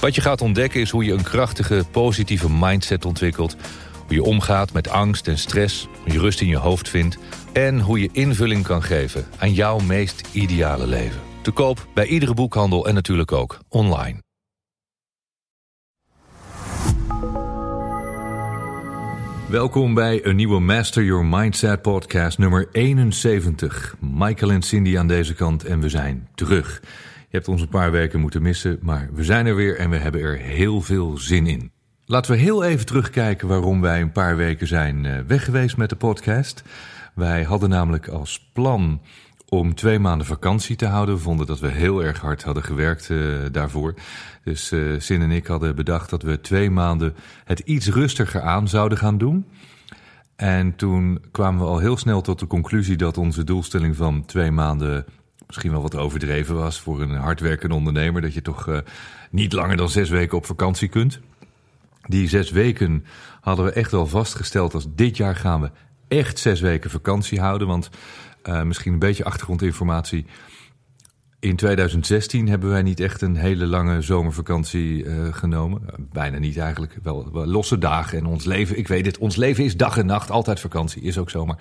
Wat je gaat ontdekken is hoe je een krachtige, positieve mindset ontwikkelt. Hoe je omgaat met angst en stress, hoe je rust in je hoofd vindt... en hoe je invulling kan geven aan jouw meest ideale leven. Te koop bij iedere boekhandel en natuurlijk ook online. Welkom bij een nieuwe Master Your Mindset podcast nummer 71. Michael en Cindy aan deze kant en we zijn terug. Je hebt ons een paar weken moeten missen, maar we zijn er weer en we hebben er heel veel zin in. Laten we heel even terugkijken waarom wij een paar weken zijn eh, weg geweest met de podcast. Wij hadden namelijk als plan om twee maanden vakantie te houden. We vonden dat we heel erg hard hadden gewerkt uh, daarvoor. Dus uh, Sin en ik hadden bedacht dat we twee maanden het iets rustiger aan zouden gaan doen. En toen kwamen we al heel snel tot de conclusie dat onze doelstelling van twee maanden misschien wel wat overdreven was voor een hardwerkende ondernemer. Dat je toch uh, niet langer dan zes weken op vakantie kunt. Die zes weken hadden we echt wel vastgesteld als dit jaar gaan we echt zes weken vakantie houden. Want uh, misschien een beetje achtergrondinformatie. In 2016 hebben wij niet echt een hele lange zomervakantie uh, genomen. bijna niet eigenlijk. Wel, wel, losse dagen en ons leven. Ik weet het, ons leven is dag en nacht. Altijd vakantie, is ook zomaar.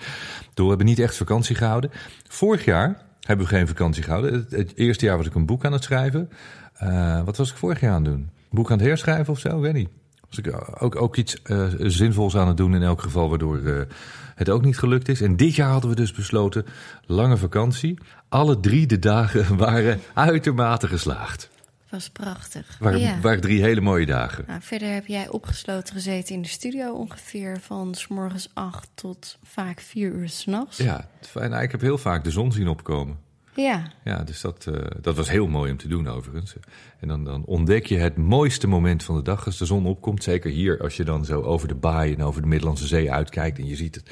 Door we hebben niet echt vakantie gehouden. Vorig jaar hebben we geen vakantie gehouden. Het, eerste jaar was ik een boek aan het schrijven. Uh, wat was ik vorig jaar aan het doen? Boek aan het herschrijven of zo? weet niet. Was ik ook, ook iets uh, zinvols aan het doen in elk geval, waardoor het ook niet gelukt is. En dit jaar hadden we dus besloten, lange vakantie. Alle drie de dagen waren uitermate geslaagd. Was prachtig. Waren, ja. waren drie hele mooie dagen. Nou, verder heb jij opgesloten gezeten in de studio ongeveer van s morgens acht tot vaak vier uur s'nachts. Ja, fijn. Nou, ik heb heel vaak de zon zien opkomen. Ja. Ja, dus dat, uh, dat was heel mooi om te doen overigens. En dan, dan ontdek je het mooiste moment van de dag als de zon opkomt. Zeker hier, als je dan zo over de baai en over de Middellandse Zee uitkijkt en je ziet het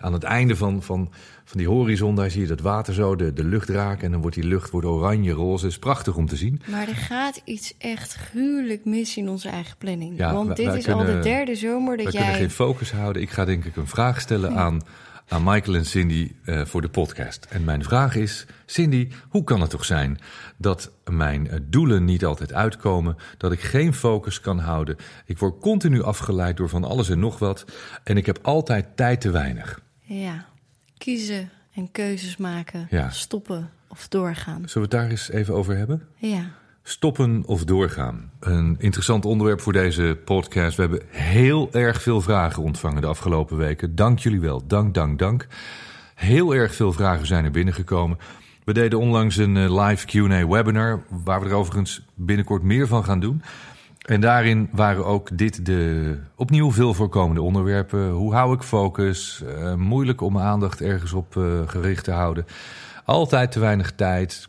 aan het einde van, van, van die horizon, daar zie je dat water zo, de, de lucht raken. En dan wordt die lucht wordt oranje, roze. is prachtig om te zien. Maar er gaat iets echt gruwelijk mis in onze eigen planning. Ja, Want wij, dit wij is kunnen, al de derde zomer dat wij jij... kunnen geen focus houden. Ik ga denk ik een vraag stellen ja. aan, aan Michael en Cindy uh, voor de podcast. En mijn vraag is, Cindy, hoe kan het toch zijn dat mijn uh, doelen niet altijd uitkomen, dat ik geen focus kan houden, ik word continu afgeleid door van alles en nog wat en ik heb altijd tijd te weinig. Ja, kiezen en keuzes maken, ja. stoppen of doorgaan. Zullen we het daar eens even over hebben? Ja. Stoppen of doorgaan. Een interessant onderwerp voor deze podcast. We hebben heel erg veel vragen ontvangen de afgelopen weken. Dank jullie wel. Dank, dank, dank. Heel erg veel vragen zijn er binnengekomen. We deden onlangs een live Q&A webinar, waar we er overigens binnenkort meer van gaan doen. En daarin waren ook dit de opnieuw veel voorkomende onderwerpen. Hoe hou ik focus? Uh, moeilijk om aandacht ergens op uh, gericht te houden. Altijd te weinig tijd.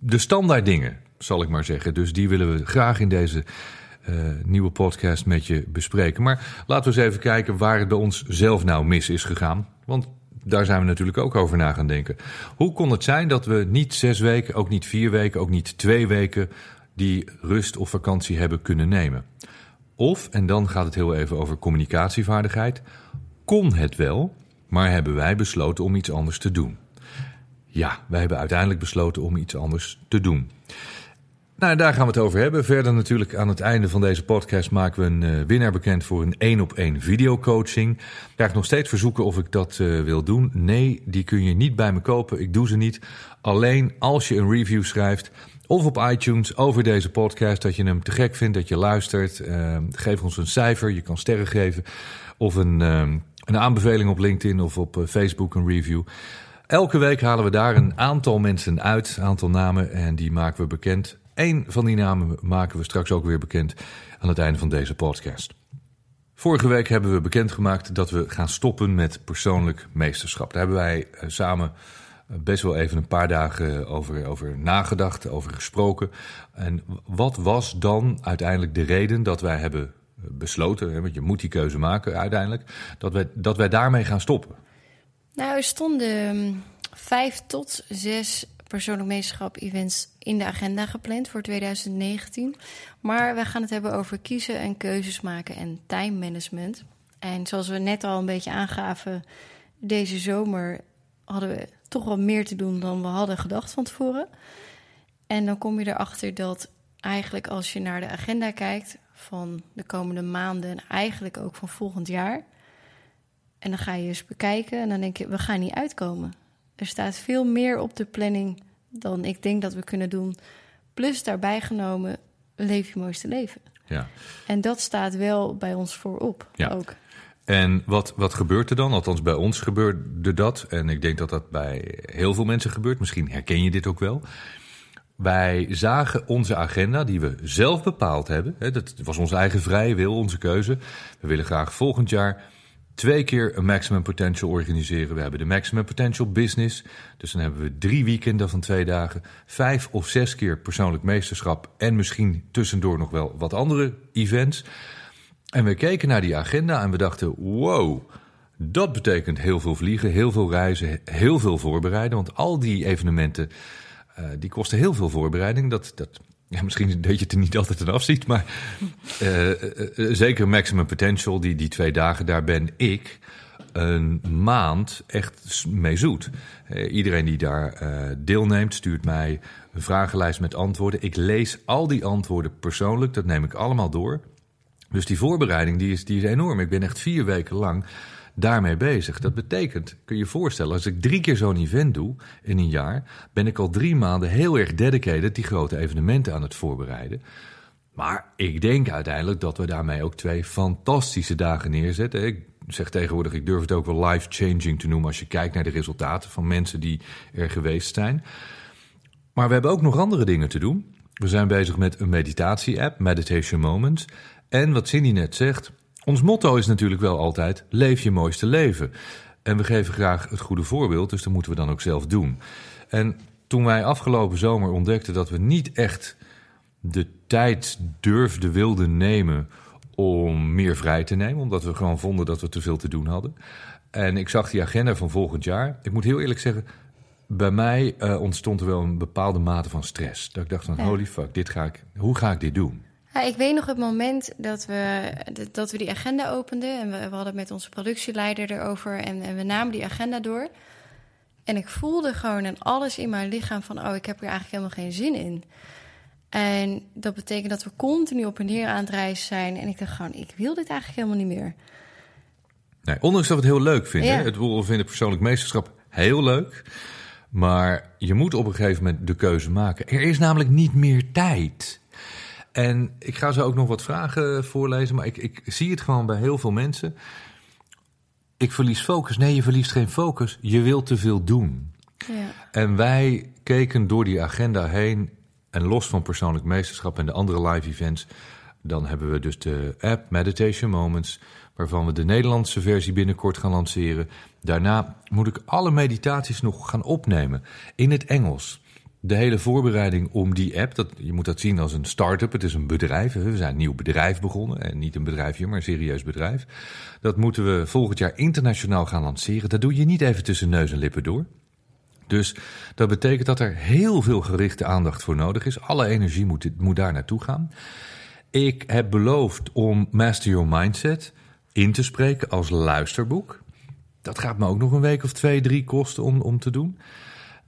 De standaard dingen, zal ik maar zeggen. Dus die willen we graag in deze uh, nieuwe podcast met je bespreken. Maar laten we eens even kijken waar het bij ons zelf nou mis is gegaan. Want daar zijn we natuurlijk ook over na gaan denken. Hoe kon het zijn dat we niet zes weken, ook niet vier weken, ook niet twee weken die rust of vakantie hebben kunnen nemen? Of, en dan gaat het heel even over communicatievaardigheid, kon het wel, maar hebben wij besloten om iets anders te doen? Ja, wij hebben uiteindelijk besloten om iets anders te doen. Nou, daar gaan we het over hebben. Verder natuurlijk aan het einde van deze podcast maken we een uh, winnaar bekend voor een één op één videocoaching. Ik krijg nog steeds verzoeken of ik dat uh, wil doen. Nee, die kun je niet bij me kopen. Ik doe ze niet. Alleen als je een review schrijft of op iTunes over deze podcast, dat je hem te gek vindt, dat je luistert. Uh, geef ons een cijfer, je kan sterren geven. Of een, een aanbeveling op LinkedIn of op Facebook, een review. Elke week halen we daar een aantal mensen uit, een aantal namen, en die maken we bekend. Eén van die namen maken we straks ook weer bekend aan het einde van deze podcast. Vorige week hebben we bekendgemaakt dat we gaan stoppen met persoonlijk meesterschap. Daar hebben wij uh, samen best wel even een paar dagen over, over nagedacht, over gesproken. En wat was dan uiteindelijk de reden dat wij hebben besloten, hè, want je moet die keuze maken uiteindelijk, dat wij, dat wij daarmee gaan stoppen? Nou, er stonden um, vijf tot zes persoonlijk meesterschap events in de agenda gepland voor 2019. Maar we gaan het hebben over kiezen en keuzes maken en time management. En zoals we net al een beetje aangaven, deze zomer hadden we toch wel meer te doen dan we hadden gedacht van tevoren. En dan kom je erachter dat eigenlijk als je naar de agenda kijkt van de komende maanden en eigenlijk ook van volgend jaar. En dan ga je eens bekijken en dan denk je, we gaan niet uitkomen. Er staat veel meer op de planning dan ik denk dat we kunnen doen. Plus daarbij genomen, leef je mooiste leven. Ja. En dat staat wel bij ons voorop Ja. ook. En wat, wat gebeurt er dan? Althans, bij ons gebeurde dat. En ik denk dat dat bij heel veel mensen gebeurt. Misschien herken je dit ook wel. Wij zagen onze agenda, die we zelf bepaald hebben. Hè, dat was onze eigen vrije wil, onze keuze. We willen graag volgend jaar twee keer een Maximum Potential organiseren. We hebben de Maximum Potential Business. Dus dan hebben we drie weekenden van twee dagen. Vijf of zes keer persoonlijk meesterschap. En misschien tussendoor nog wel wat andere events. En we keken naar die agenda en we dachten: wow, dat betekent heel veel vliegen, heel veel reizen, heel veel voorbereiden. Want al die evenementen eh, die kosten heel veel voorbereiding. Dat, dat, ja, misschien dat je het er niet altijd aan afziet, maar eh, eh, eh, zeker Maximum Potential, die, die twee dagen, daar ben ik een maand echt mee zoet. Iedereen die daar deelneemt, stuurt mij een vragenlijst met antwoorden. Ik lees al die antwoorden persoonlijk, dat neem ik allemaal door. Dus die voorbereiding die is, die is enorm. Ik ben echt vier weken lang daarmee bezig. Dat betekent, kun je je voorstellen, als ik drie keer zo'n event doe in een jaar, ben ik al drie maanden heel erg dedicated die grote evenementen aan het voorbereiden. Maar ik denk uiteindelijk dat we daarmee ook twee fantastische dagen neerzetten. Ik zeg tegenwoordig, ik durf het ook wel life-changing te noemen als je kijkt naar de resultaten van mensen die er geweest zijn. Maar we hebben ook nog andere dingen te doen. We zijn bezig met een meditatie-app, Meditation Moments. En wat Cindy net zegt, ons motto is natuurlijk wel altijd: leef je mooiste leven. En we geven graag het goede voorbeeld, dus dat moeten we dan ook zelf doen. En toen wij afgelopen zomer ontdekten dat we niet echt de tijd durfden, wilden nemen om meer vrij te nemen, omdat we gewoon vonden dat we te veel te doen hadden. En ik zag die agenda van volgend jaar. Ik moet heel eerlijk zeggen, bij mij eh, ontstond er wel een bepaalde mate van stress. Dat ik dacht van, Ja. holy fuck, dit ga ik, hoe ga ik dit doen? Ja, ik weet nog het moment dat we, dat we die agenda openden. En we, we hadden met onze productieleider erover. En, en we namen die agenda door. En ik voelde gewoon aan alles in mijn lichaam van... oh, ik heb er eigenlijk helemaal geen zin in. En dat betekent dat we continu op en neer aan het reizen zijn. En ik dacht gewoon, ik wil dit eigenlijk helemaal niet meer. Nee, ondanks dat we het heel leuk vinden. Ja. Het, we vinden persoonlijk meesterschap heel leuk. Maar je moet op een gegeven moment de keuze maken. Er is namelijk niet meer tijd. En ik ga zo ook nog wat vragen voorlezen. Maar ik, ik zie het gewoon bij heel veel mensen. Ik verlies focus. Nee, je verliest geen focus. Je wilt te veel doen. Ja. En wij keken door die agenda heen. En los van persoonlijk meesterschap en de andere live events. Dan hebben we dus de app Meditation Moments. Waarvan we de Nederlandse versie binnenkort gaan lanceren. Daarna moet ik alle meditaties nog gaan opnemen. In het Engels. De hele voorbereiding om die app. Dat, je moet dat zien als een start-up. Het is een bedrijf. We zijn een nieuw bedrijf begonnen. En niet een bedrijfje, maar een serieus bedrijf. Dat moeten we volgend jaar internationaal gaan lanceren. Dat doe je niet even tussen neus en lippen door. Dus dat betekent dat er heel veel gerichte aandacht voor nodig is. Alle energie moet, moet daar naartoe gaan. Ik heb beloofd om Master Your Mindset in te spreken als luisterboek. Dat gaat me ook nog een week of twee, drie kosten om, om te doen.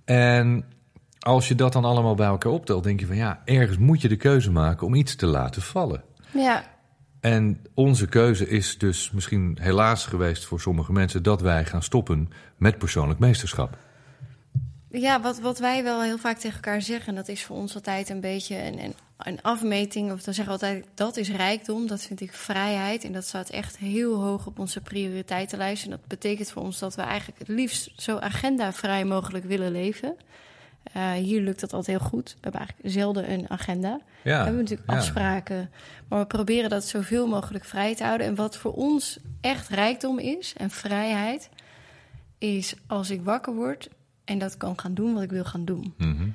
En als je dat dan allemaal bij elkaar optelt, denk je van ja, ergens moet je de keuze maken om iets te laten vallen. ja, En onze keuze is dus misschien helaas geweest voor sommige mensen dat wij gaan stoppen met persoonlijk meesterschap. Ja, wat, wat wij wel heel vaak tegen elkaar zeggen, dat is voor ons altijd een beetje een, een, een afmeting. Of dan zeggen we altijd, dat is rijkdom, dat vind ik vrijheid. En dat staat echt heel hoog op onze prioriteitenlijst. En dat betekent voor ons dat we eigenlijk het liefst zo agendavrij mogelijk willen leven. Eh, hier lukt dat altijd heel goed. We hebben eigenlijk zelden een agenda. We hebben natuurlijk ja. afspraken, maar we proberen dat zoveel mogelijk vrij te houden. En wat voor ons echt rijkdom is en vrijheid, is als ik wakker word En dat kan gaan doen wat ik wil gaan doen. Mhm.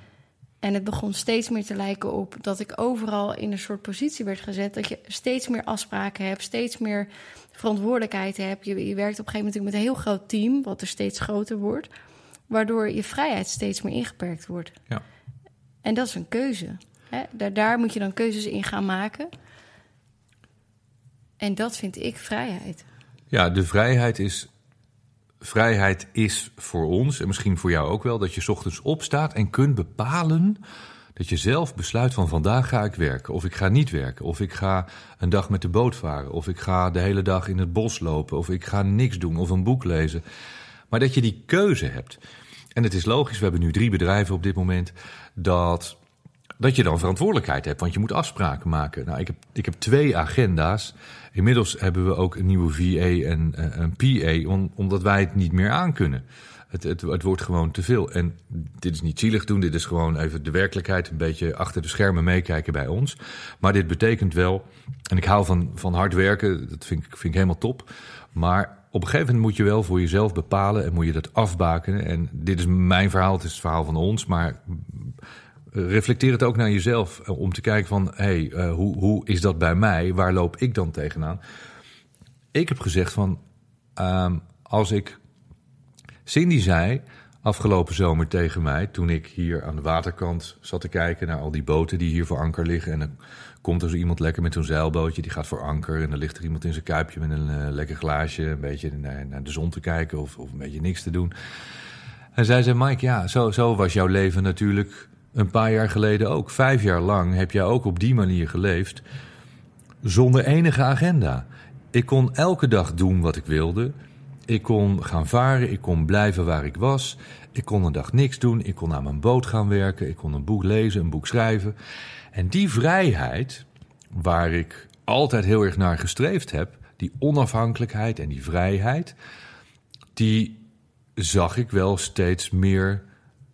En het begon steeds meer te lijken op dat ik overal in een soort positie werd gezet. Dat je steeds meer afspraken hebt, steeds meer verantwoordelijkheid hebt. Je, je werkt op een gegeven moment met een heel groot team, wat er steeds groter wordt. Waardoor je vrijheid steeds meer ingeperkt wordt. Ja. En dat is een keuze. Hè? Daar, daar moet je dan keuzes in gaan maken. En dat vind ik vrijheid. Ja, de vrijheid is. Vrijheid is voor ons, en misschien voor jou ook wel, dat je 's ochtends opstaat en kunt bepalen. Dat je zelf besluit van vandaag ga ik werken, of ik ga niet werken, of ik ga een dag met de boot varen, of ik ga de hele dag in het bos lopen, of ik ga niks doen, of een boek lezen. Maar dat je die keuze hebt. En het is logisch, we hebben nu drie bedrijven op dit moment, dat, dat je dan verantwoordelijkheid hebt, want je moet afspraken maken. Nou, ik heb, ik heb twee agenda's. Inmiddels hebben we ook een nieuwe VA en eh, een PA, om- omdat wij het niet meer aankunnen. Het, het, het wordt gewoon te veel. En dit is niet zielig doen, dit is gewoon even de werkelijkheid een beetje achter de schermen meekijken bij ons. Maar dit betekent wel, en ik hou van, van hard werken, dat vind ik, vind ik helemaal top. Maar op een gegeven moment moet je wel voor jezelf bepalen en moet je dat afbakenen. En dit is mijn verhaal, het is het verhaal van ons, maar reflecteer het ook naar jezelf. eh, Om te kijken van, hé, hey, eh, hoe, hoe is dat bij mij? Waar loop ik dan tegenaan? Ik heb gezegd van, ehm, als ik... Cindy zei afgelopen zomer tegen mij, toen ik hier aan de waterkant zat te kijken naar al die boten die hier voor anker liggen. En komt er zo iemand lekker met zo'n zeilbootje, die gaat voor anker. En dan ligt er iemand in zijn kuipje met een eh, lekker glaasje, een beetje naar, de zon te kijken of, of een beetje niks te doen. En zij zei, Mike, ja, zo, zo was jouw leven natuurlijk een paar jaar geleden ook. Vijf jaar lang heb jij ook op die manier geleefd, zonder enige agenda. Ik kon elke dag doen wat ik wilde. Ik kon gaan varen, ik kon blijven waar ik was. Ik kon een dag niks doen, ik kon aan mijn boot gaan werken, ik kon een boek lezen, een boek schrijven. En die vrijheid, waar ik altijd heel erg naar gestreefd heb, die onafhankelijkheid en die vrijheid, die zag ik wel steeds meer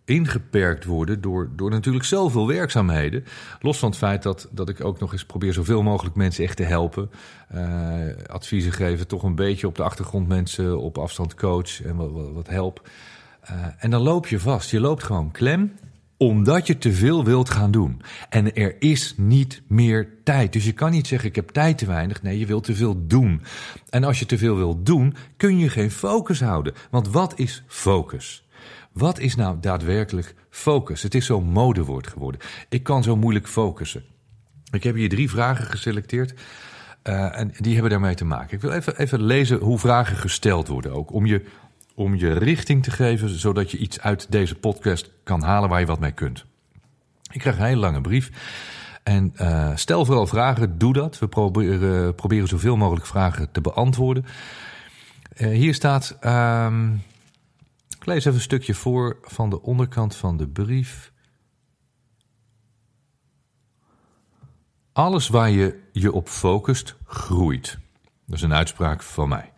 ingeperkt worden door, door natuurlijk zoveel werkzaamheden. Los van het feit dat, dat ik ook nog eens probeer zoveel mogelijk mensen echt te helpen. Uh, adviezen geven, toch een beetje op de achtergrond mensen op afstand coach en wat, wat, help. Uh, en dan loop je vast. Je loopt gewoon klem omdat je te veel wilt gaan doen. En er is niet meer tijd. Dus je kan niet zeggen: Ik heb tijd te weinig. Nee, je wilt te veel doen. En als je te veel wilt doen, kun je geen focus houden. Want wat is focus? Wat is nou daadwerkelijk focus? Het is zo'n modewoord geworden. Ik kan zo moeilijk focussen. Ik heb hier drie vragen geselecteerd. Uh, en die hebben daarmee te maken. Ik wil even, even lezen hoe vragen gesteld worden ook. Om je, om je richting te geven, zodat je iets uit deze podcast kan halen waar je wat mee kunt. Ik krijg een hele lange brief. En uh, stel vooral vragen, doe dat. We proberen, proberen zoveel mogelijk vragen te beantwoorden. Uh, hier staat. Uh, ik lees even een stukje voor van de onderkant van de brief. Alles waar je je op focust, groeit. Dat is een uitspraak van mij.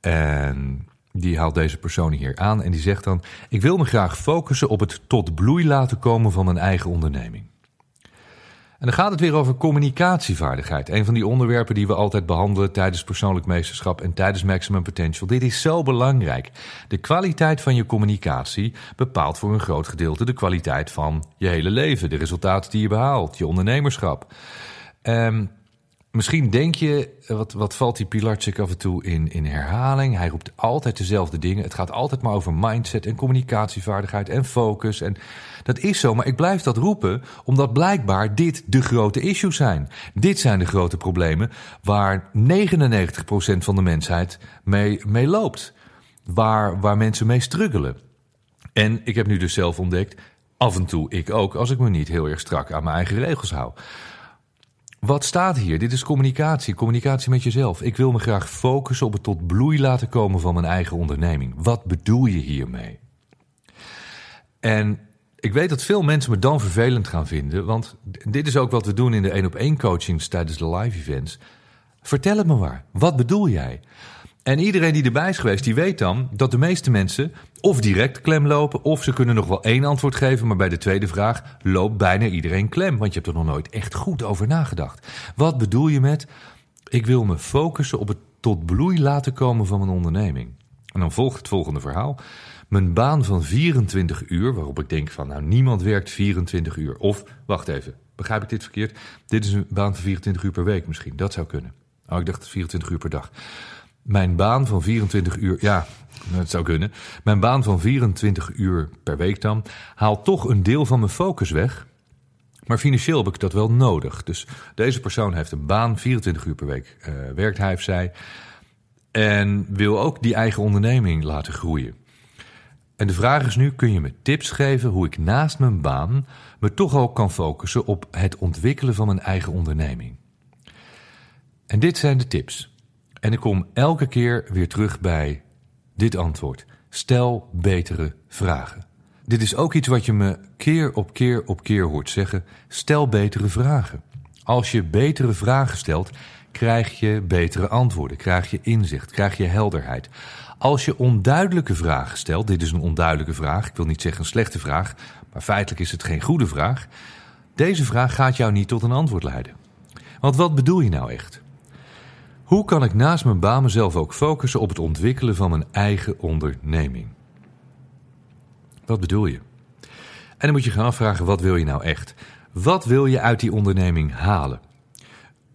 En die haalt deze persoon hier aan en die zegt dan: Ik wil me graag focussen op het tot bloei laten komen van mijn eigen onderneming. En dan gaat het weer over communicatievaardigheid. Een van die onderwerpen die we altijd behandelen tijdens persoonlijk meesterschap en tijdens Maximum Potential. Dit is zo belangrijk. De kwaliteit van je communicatie bepaalt voor een groot gedeelte de kwaliteit van je hele leven. De resultaten die je behaalt, je ondernemerschap. Um, Misschien denk je, wat, wat valt die Pilarczyk af en toe in, in herhaling? Hij roept altijd dezelfde dingen. Het gaat altijd maar over mindset en communicatievaardigheid en focus. En dat is zo, maar ik blijf dat roepen omdat blijkbaar dit de grote issues zijn. Dit zijn de grote problemen waar 99% van de mensheid mee, mee loopt. Waar, waar mensen mee struggelen. En ik heb nu dus zelf ontdekt, af en toe ik ook, als ik me niet heel erg strak aan mijn eigen regels hou. Wat staat hier? Dit is communicatie, communicatie met jezelf. Ik wil me graag focussen op het tot bloei laten komen van mijn eigen onderneming. Wat bedoel je hiermee? En ik weet dat veel mensen me dan vervelend gaan vinden, want dit is ook wat we doen in de één op één coachings tijdens de live events. Vertel het me maar. Wat bedoel jij? En iedereen die erbij is geweest, die weet dan dat de meeste mensen of direct klem lopen, of ze kunnen nog wel één antwoord geven, maar bij de tweede vraag loopt bijna iedereen klem, want je hebt er nog nooit echt goed over nagedacht. Wat bedoel je met, ik wil me focussen op het tot bloei laten komen van mijn onderneming? En dan volgt het volgende verhaal. Mijn baan van 24 uur, waarop ik denk van nou niemand werkt 24 uur. Of, wacht even, begrijp ik dit verkeerd? Dit is een baan van 24 uur per week misschien, dat zou kunnen. Oh, ik dacht 24 uur per dag. Mijn baan van 24 uur, ja, dat zou kunnen. Mijn baan van 24 uur per week dan haalt toch een deel van mijn focus weg. Maar financieel heb ik dat wel nodig. Dus deze persoon heeft een baan, 24 uur per week uh, werkt hij of zij. En wil ook die eigen onderneming laten groeien. En de vraag is nu: kun je me tips geven hoe ik naast mijn baan me toch ook kan focussen op het ontwikkelen van mijn eigen onderneming? En dit zijn de tips. En ik kom elke keer weer terug bij dit antwoord. Stel betere vragen. Dit is ook iets wat je me keer op keer op keer hoort zeggen. Stel betere vragen. Als je betere vragen stelt, krijg je betere antwoorden, krijg je inzicht, krijg je helderheid. Als je onduidelijke vragen stelt, dit is een onduidelijke vraag, ik wil niet zeggen een slechte vraag, maar feitelijk is het geen goede vraag. Deze vraag gaat jou niet tot een antwoord leiden. Want wat bedoel je nou echt? Hoe kan ik naast mijn baan mezelf ook focussen op het ontwikkelen van mijn eigen onderneming? Wat bedoel je? En dan moet je gaan afvragen, wat wil je nou echt? Wat wil je uit die onderneming halen?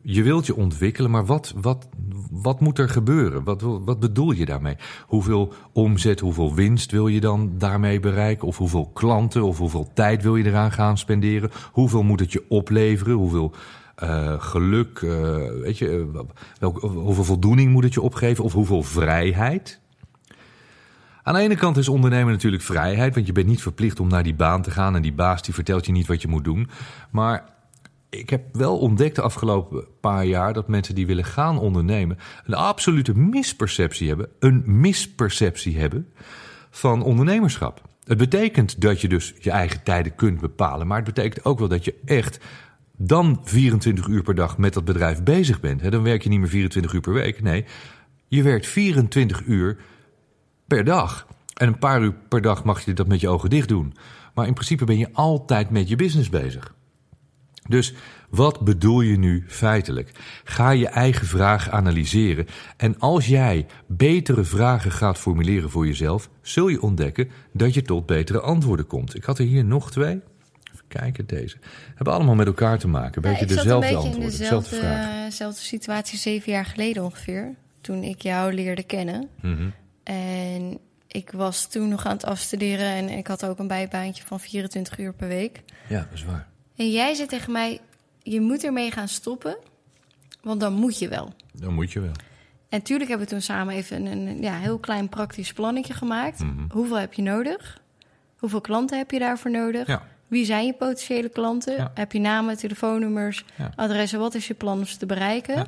Je wilt je ontwikkelen, maar wat, wat, wat moet er gebeuren? Wat, wat bedoel je daarmee? Hoeveel omzet, hoeveel winst wil je dan daarmee bereiken? Of hoeveel klanten, of hoeveel tijd wil je eraan gaan spenderen? Hoeveel moet het je opleveren? Hoeveel uh, geluk, uh, weet je, uh, welk, hoeveel voldoening moet het je opgeven? Of hoeveel vrijheid? Aan de ene kant is ondernemen natuurlijk vrijheid, want je bent niet verplicht om naar die baan te gaan en die baas die vertelt je niet wat je moet doen. Maar ik heb wel ontdekt de afgelopen paar jaar dat mensen die willen gaan ondernemen een absolute misperceptie hebben, een misperceptie hebben van ondernemerschap. Het betekent dat je dus je eigen tijden kunt bepalen, maar het betekent ook wel dat je echt dan 24 uur per dag met dat bedrijf bezig bent. Dan werk je niet meer 24 uur per week. Nee, je werkt 24 uur per dag. En een paar uur per dag mag je dat met je ogen dicht doen. Maar in principe ben je altijd met je business bezig. Dus wat bedoel je nu feitelijk? Ga je eigen vraag analyseren. En als jij betere vragen gaat formuleren voor jezelf, zul je ontdekken dat je tot betere antwoorden komt. Ik had er hier nog twee. Kijken, deze. Hebben allemaal met elkaar te maken. Beetje ja, dezelfde een beetje antwoorden, dezelfde dezelfde, vragen. dezelfde situatie zeven jaar geleden ongeveer. Toen ik jou leerde kennen. Mhm. En ik was toen nog aan het afstuderen en ik had ook een bijbaantje van 24 uur per week. Ja, dat is waar. En jij zei tegen mij, je moet ermee gaan stoppen, want dan moet je wel. Dan moet je wel. En tuurlijk hebben we toen samen even een, een ja, heel klein praktisch plannetje gemaakt. Mhm. Hoeveel heb je nodig? Hoeveel klanten heb je daarvoor nodig? Ja. Wie zijn je potentiële klanten? Ja. Heb je namen, telefoonnummers, Ja. adressen? Wat is je plan om ze te bereiken? Ja.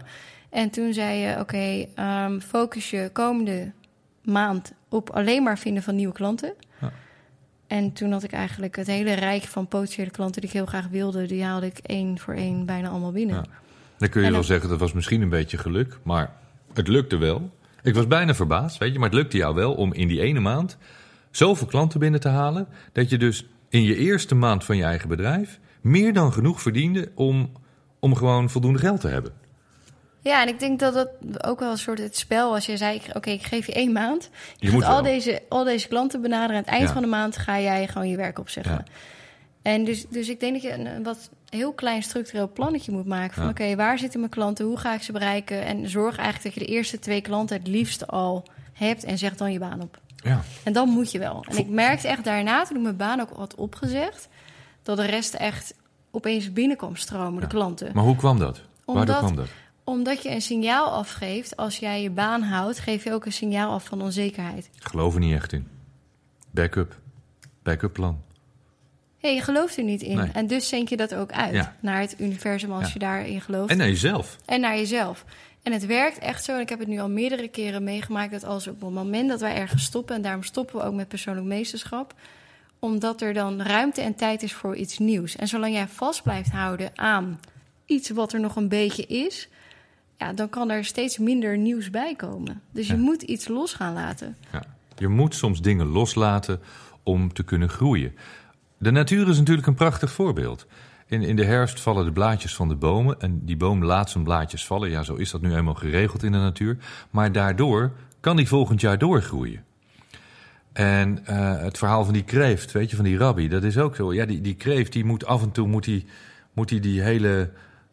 En toen zei je, oké, ehm, focus je komende maand op alleen maar vinden van nieuwe klanten. Ja. En toen had ik eigenlijk het hele rijk van potentiële klanten die ik heel graag wilde, die haalde ik één voor één bijna allemaal binnen. Ja. Dan kun je En wel zeggen, dat was misschien een beetje geluk, maar het lukte wel. Ik was bijna verbaasd, weet je, maar het lukte jou wel om in die ene maand zoveel klanten binnen te halen, dat je dus in je eerste maand van je eigen bedrijf meer dan genoeg verdiende om, om gewoon voldoende geld te hebben. Ja, en ik denk dat dat ook wel een soort het spel als je zei, oké, ik geef je één maand. Je, Je moet al wel. deze, al deze klanten benaderen. Aan het eind Ja. van de maand ga jij gewoon je werk opzeggen. Ja. En dus, dus ik denk dat je een, een wat heel klein structureel plannetje moet maken. Van Ja. oké, waar zitten mijn klanten? Hoe ga ik ze bereiken? En zorg eigenlijk dat je de eerste twee klanten het liefst al hebt. En zeg dan je baan op. Ja, En dan moet je wel. En ik merkte echt daarna, toen ik mijn baan ook had opgezegd... dat de rest echt opeens binnenkwam stromen, de klanten. maar hoe kwam dat? Waardoor Omdat- kwam dat? Omdat je een signaal afgeeft, als jij je baan houdt, geef je ook een signaal af van onzekerheid. Ik geloof er niet echt in. Backup. Backup plan. Ja, je gelooft er niet in. Nee. En dus zend je dat ook uit Ja. naar het universum als Ja. je daarin gelooft. En naar jezelf. En naar jezelf. En het werkt echt zo. En ik heb het nu al meerdere keren meegemaakt. Dat als op het moment dat wij ergens stoppen. En daarom stoppen we ook met persoonlijk meesterschap. Omdat er dan ruimte en tijd is voor iets nieuws. En zolang jij vast blijft houden aan iets wat er nog een beetje is. Ja, dan kan er steeds minder nieuws bij komen. Dus je Ja. moet iets los gaan laten. Ja. Je moet soms dingen loslaten om te kunnen groeien. De natuur is natuurlijk een prachtig voorbeeld. In, in de herfst vallen de blaadjes van de bomen en die boom laat zijn blaadjes vallen. Ja, zo is dat nu eenmaal geregeld in de natuur. Maar daardoor kan die volgend jaar doorgroeien. En eh, het verhaal van die kreeft, weet je, van die rabbi, dat is ook zo. Ja, die, die kreeft, die moet af en toe, moet die, moet die, die hele,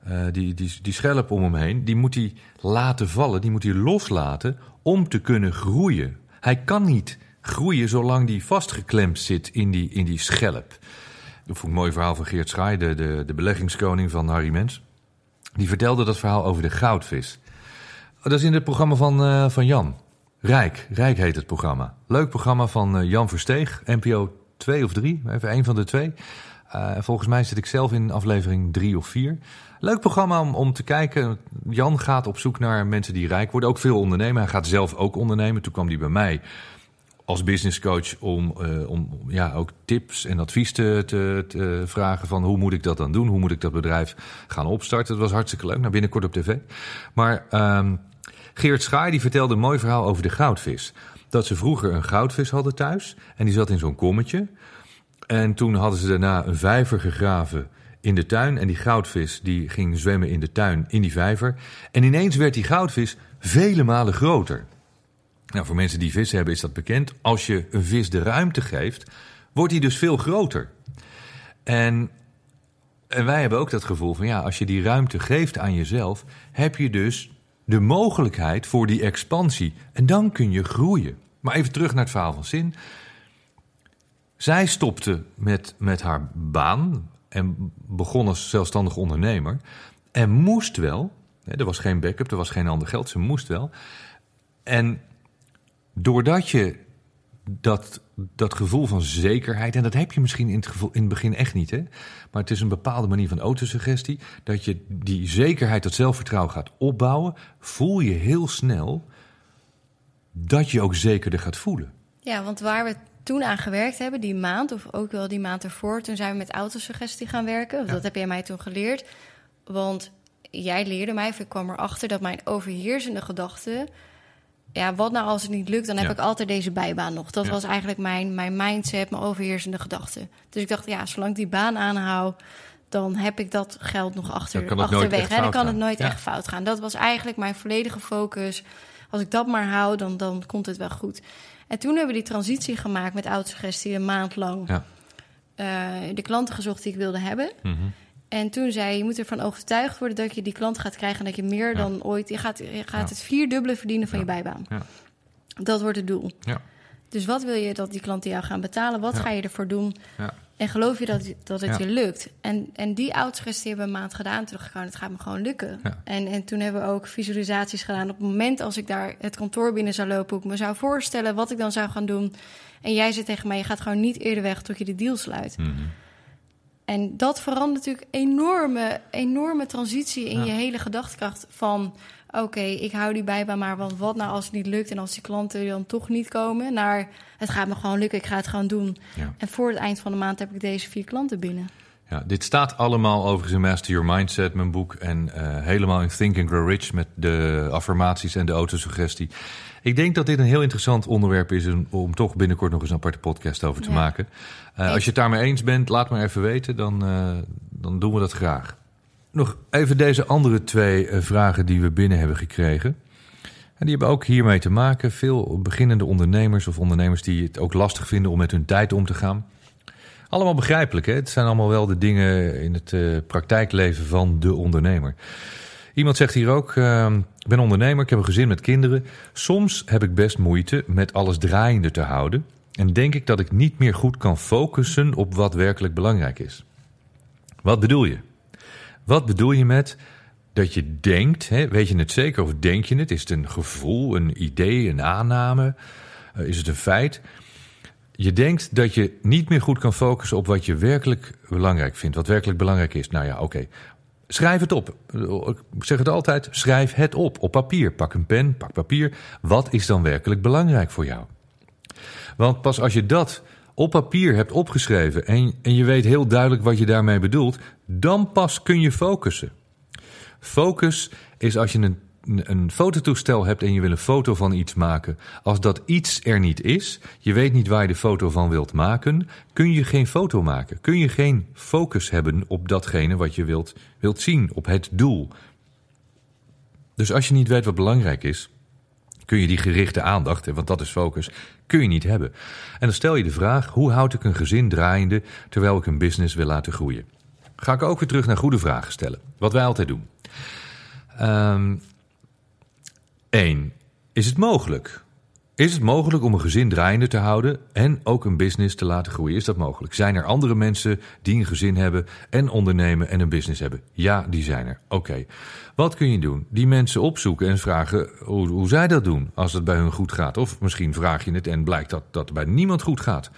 uh, die, die, die schelp om hem heen, die moet hij laten vallen, die moet hij loslaten om te kunnen groeien. Hij kan niet groeien zolang die vastgeklemd zit in die, in die schelp. Dat vond ik een mooi verhaal van Geert Schaai, de, de, beleggingskoning van Harry Mens. Die vertelde dat verhaal over de goudvis. Dat is in het programma van, uh, van Jan. Rijk, Rijk heet het programma. Leuk programma van uh, Jan Versteeg, NPO 2 of 3, even een van de twee. Uh, volgens mij zit ik zelf in aflevering 3 of 4. Leuk programma om, om te kijken. Jan gaat op zoek naar mensen die rijk worden. Ook veel ondernemen. Hij gaat zelf ook ondernemen. Toen kwam hij bij mij als businesscoach om, uh, om ja, ook tips en advies te, te, vragen van hoe moet ik dat dan doen? Hoe moet ik dat bedrijf gaan opstarten? Dat was hartstikke leuk. Nou, binnenkort op tv. Maar um, Geert Schaar die vertelde een mooi verhaal over de goudvis. Dat ze vroeger een goudvis hadden thuis en die zat in zo'n kommetje. En toen hadden ze daarna een vijver gegraven in de tuin. En die goudvis die ging zwemmen in de tuin in die vijver. En ineens werd die goudvis vele malen groter. Nou, voor mensen die vis hebben is dat bekend. Als je een vis de ruimte geeft, wordt hij dus veel groter. En, en wij hebben ook dat gevoel van ja, als je die ruimte geeft aan jezelf, heb je dus de mogelijkheid voor die expansie. En dan kun je groeien. Maar even terug naar het verhaal van Zin. Zij stopte met, met haar baan en begon als zelfstandig ondernemer. En moest wel, er was geen backup, er was geen ander geld, ze moest wel. En doordat je dat, dat gevoel van zekerheid, en dat heb je misschien in het, gevoel, in het begin echt niet, hè? maar het is een bepaalde manier van autosuggestie, dat je die zekerheid, dat zelfvertrouwen gaat opbouwen, voel je heel snel dat je ook zekerder gaat voelen. Ja, want waar we toen aan gewerkt hebben, die maand, of ook wel die maand ervoor, toen zijn we met autosuggestie gaan werken. Ja. Dat heb jij mij toen geleerd. Want jij leerde mij, of ik kwam erachter dat mijn overheersende gedachten ja, wat nou als het niet lukt, dan heb Ja. ik altijd deze bijbaan nog. Dat Ja. was eigenlijk mijn, mijn mindset, mijn overheersende gedachte. Dus ik dacht, ja, zolang ik die baan aanhoud, dan heb ik dat geld nog achter, Dan achterwege. hè. Dan kan het nooit echt fout gaan. Dat was eigenlijk mijn volledige focus. Als ik dat maar hou, dan, dan komt het wel goed. En toen hebben we die transitie gemaakt met autosuggestie een maand lang. Ja. eh, de klanten gezocht die ik wilde hebben. Mhm. En toen zei je, je moet ervan overtuigd worden dat je die klant gaat krijgen... en dat je meer Ja. dan ooit... Je gaat, je gaat Ja. het vierdubbele verdienen van Ja. je bijbaan. Ja. Dat wordt het doel. Ja. Dus wat wil je dat die klanten jou gaan betalen? Wat ga je ervoor doen? Ja. En geloof je dat, dat het je lukt? En, en die autosuggestie hebben we een maand gedaan. Dacht ik, oh, het gaat me gewoon lukken. En, en toen hebben we ook visualisaties gedaan. Op het moment als ik daar het kantoor binnen zou lopen... hoe ik me zou voorstellen wat ik dan zou gaan doen. En jij zit tegen mij, je gaat gewoon niet eerder weg... tot je de deal sluit. Mhm. En dat verandert natuurlijk enorme, enorme transitie in Ja. je hele gedachtekracht van... oké, ik hou die bijbaan maar, want wat nou als het niet lukt... en als die klanten dan toch niet komen... naar het gaat me gewoon lukken, ik ga het gewoon doen. Ja. En voor het eind van de maand heb ik deze vier klanten binnen. Ja, dit staat allemaal overigens in Master Your Mindset, mijn boek. En eh, helemaal in Think and Grow Rich met de affirmaties en de autosuggestie. Ik denk dat dit een heel interessant onderwerp is om, toch binnenkort nog eens een aparte podcast over te Ja. maken. Eh, als je het daarmee eens bent, laat maar even weten, dan, eh, dan doen we dat graag. Nog even deze andere twee eh, vragen die we binnen hebben gekregen. En die hebben ook hiermee te maken. Veel beginnende ondernemers of ondernemers die het ook lastig vinden om met hun tijd om te gaan. Allemaal begrijpelijk, hè? Het zijn allemaal wel de dingen in het praktijkleven van de ondernemer. Iemand zegt hier ook: eh, Ik ben ondernemer, ik heb een gezin met kinderen. Soms heb ik best moeite met alles draaiende te houden. En denk ik dat ik niet meer goed kan focussen op wat werkelijk belangrijk is. Wat bedoel je? Wat bedoel je met dat je denkt, hè, weet je het zeker of denk je het? Is het een gevoel, een idee, een aanname? Eh, is het een feit? Je denkt dat je niet meer goed kan focussen op wat je werkelijk belangrijk vindt, wat werkelijk belangrijk is. Nou ja, oké. Schrijf het op. Ik zeg het altijd, schrijf het op. Op papier. Pak een pen, pak papier. Wat is dan werkelijk belangrijk voor jou? Want pas als je dat op papier hebt opgeschreven en, en je weet heel duidelijk wat je daarmee bedoelt, dan pas kun je focussen. Focus is als je een, een fototoestel hebt en je wil een foto van iets maken, als dat iets er niet is, je weet niet waar je de foto van wilt maken, kun je geen foto maken. Kun je geen focus hebben op datgene wat je wilt, wilt zien, op het doel. Dus als je niet weet wat belangrijk is, kun je die gerichte aandacht, want dat is focus, kun je niet hebben. En dan stel je de vraag: hoe houd ik een gezin draaiende terwijl ik een business wil laten groeien? Ga ik ook weer terug naar goede vragen stellen, wat wij altijd doen. Um, 1. Is het mogelijk? Is het mogelijk om een gezin draaiende te houden en ook een business te laten groeien? Is dat mogelijk? Zijn er andere mensen die een gezin hebben en ondernemen en een business hebben? Ja, die zijn er. Oké. Wat kun je doen? Die mensen opzoeken en vragen hoe, hoe, zij dat doen als het bij hun goed gaat. Of misschien vraag je het en blijkt dat dat bij niemand goed gaat.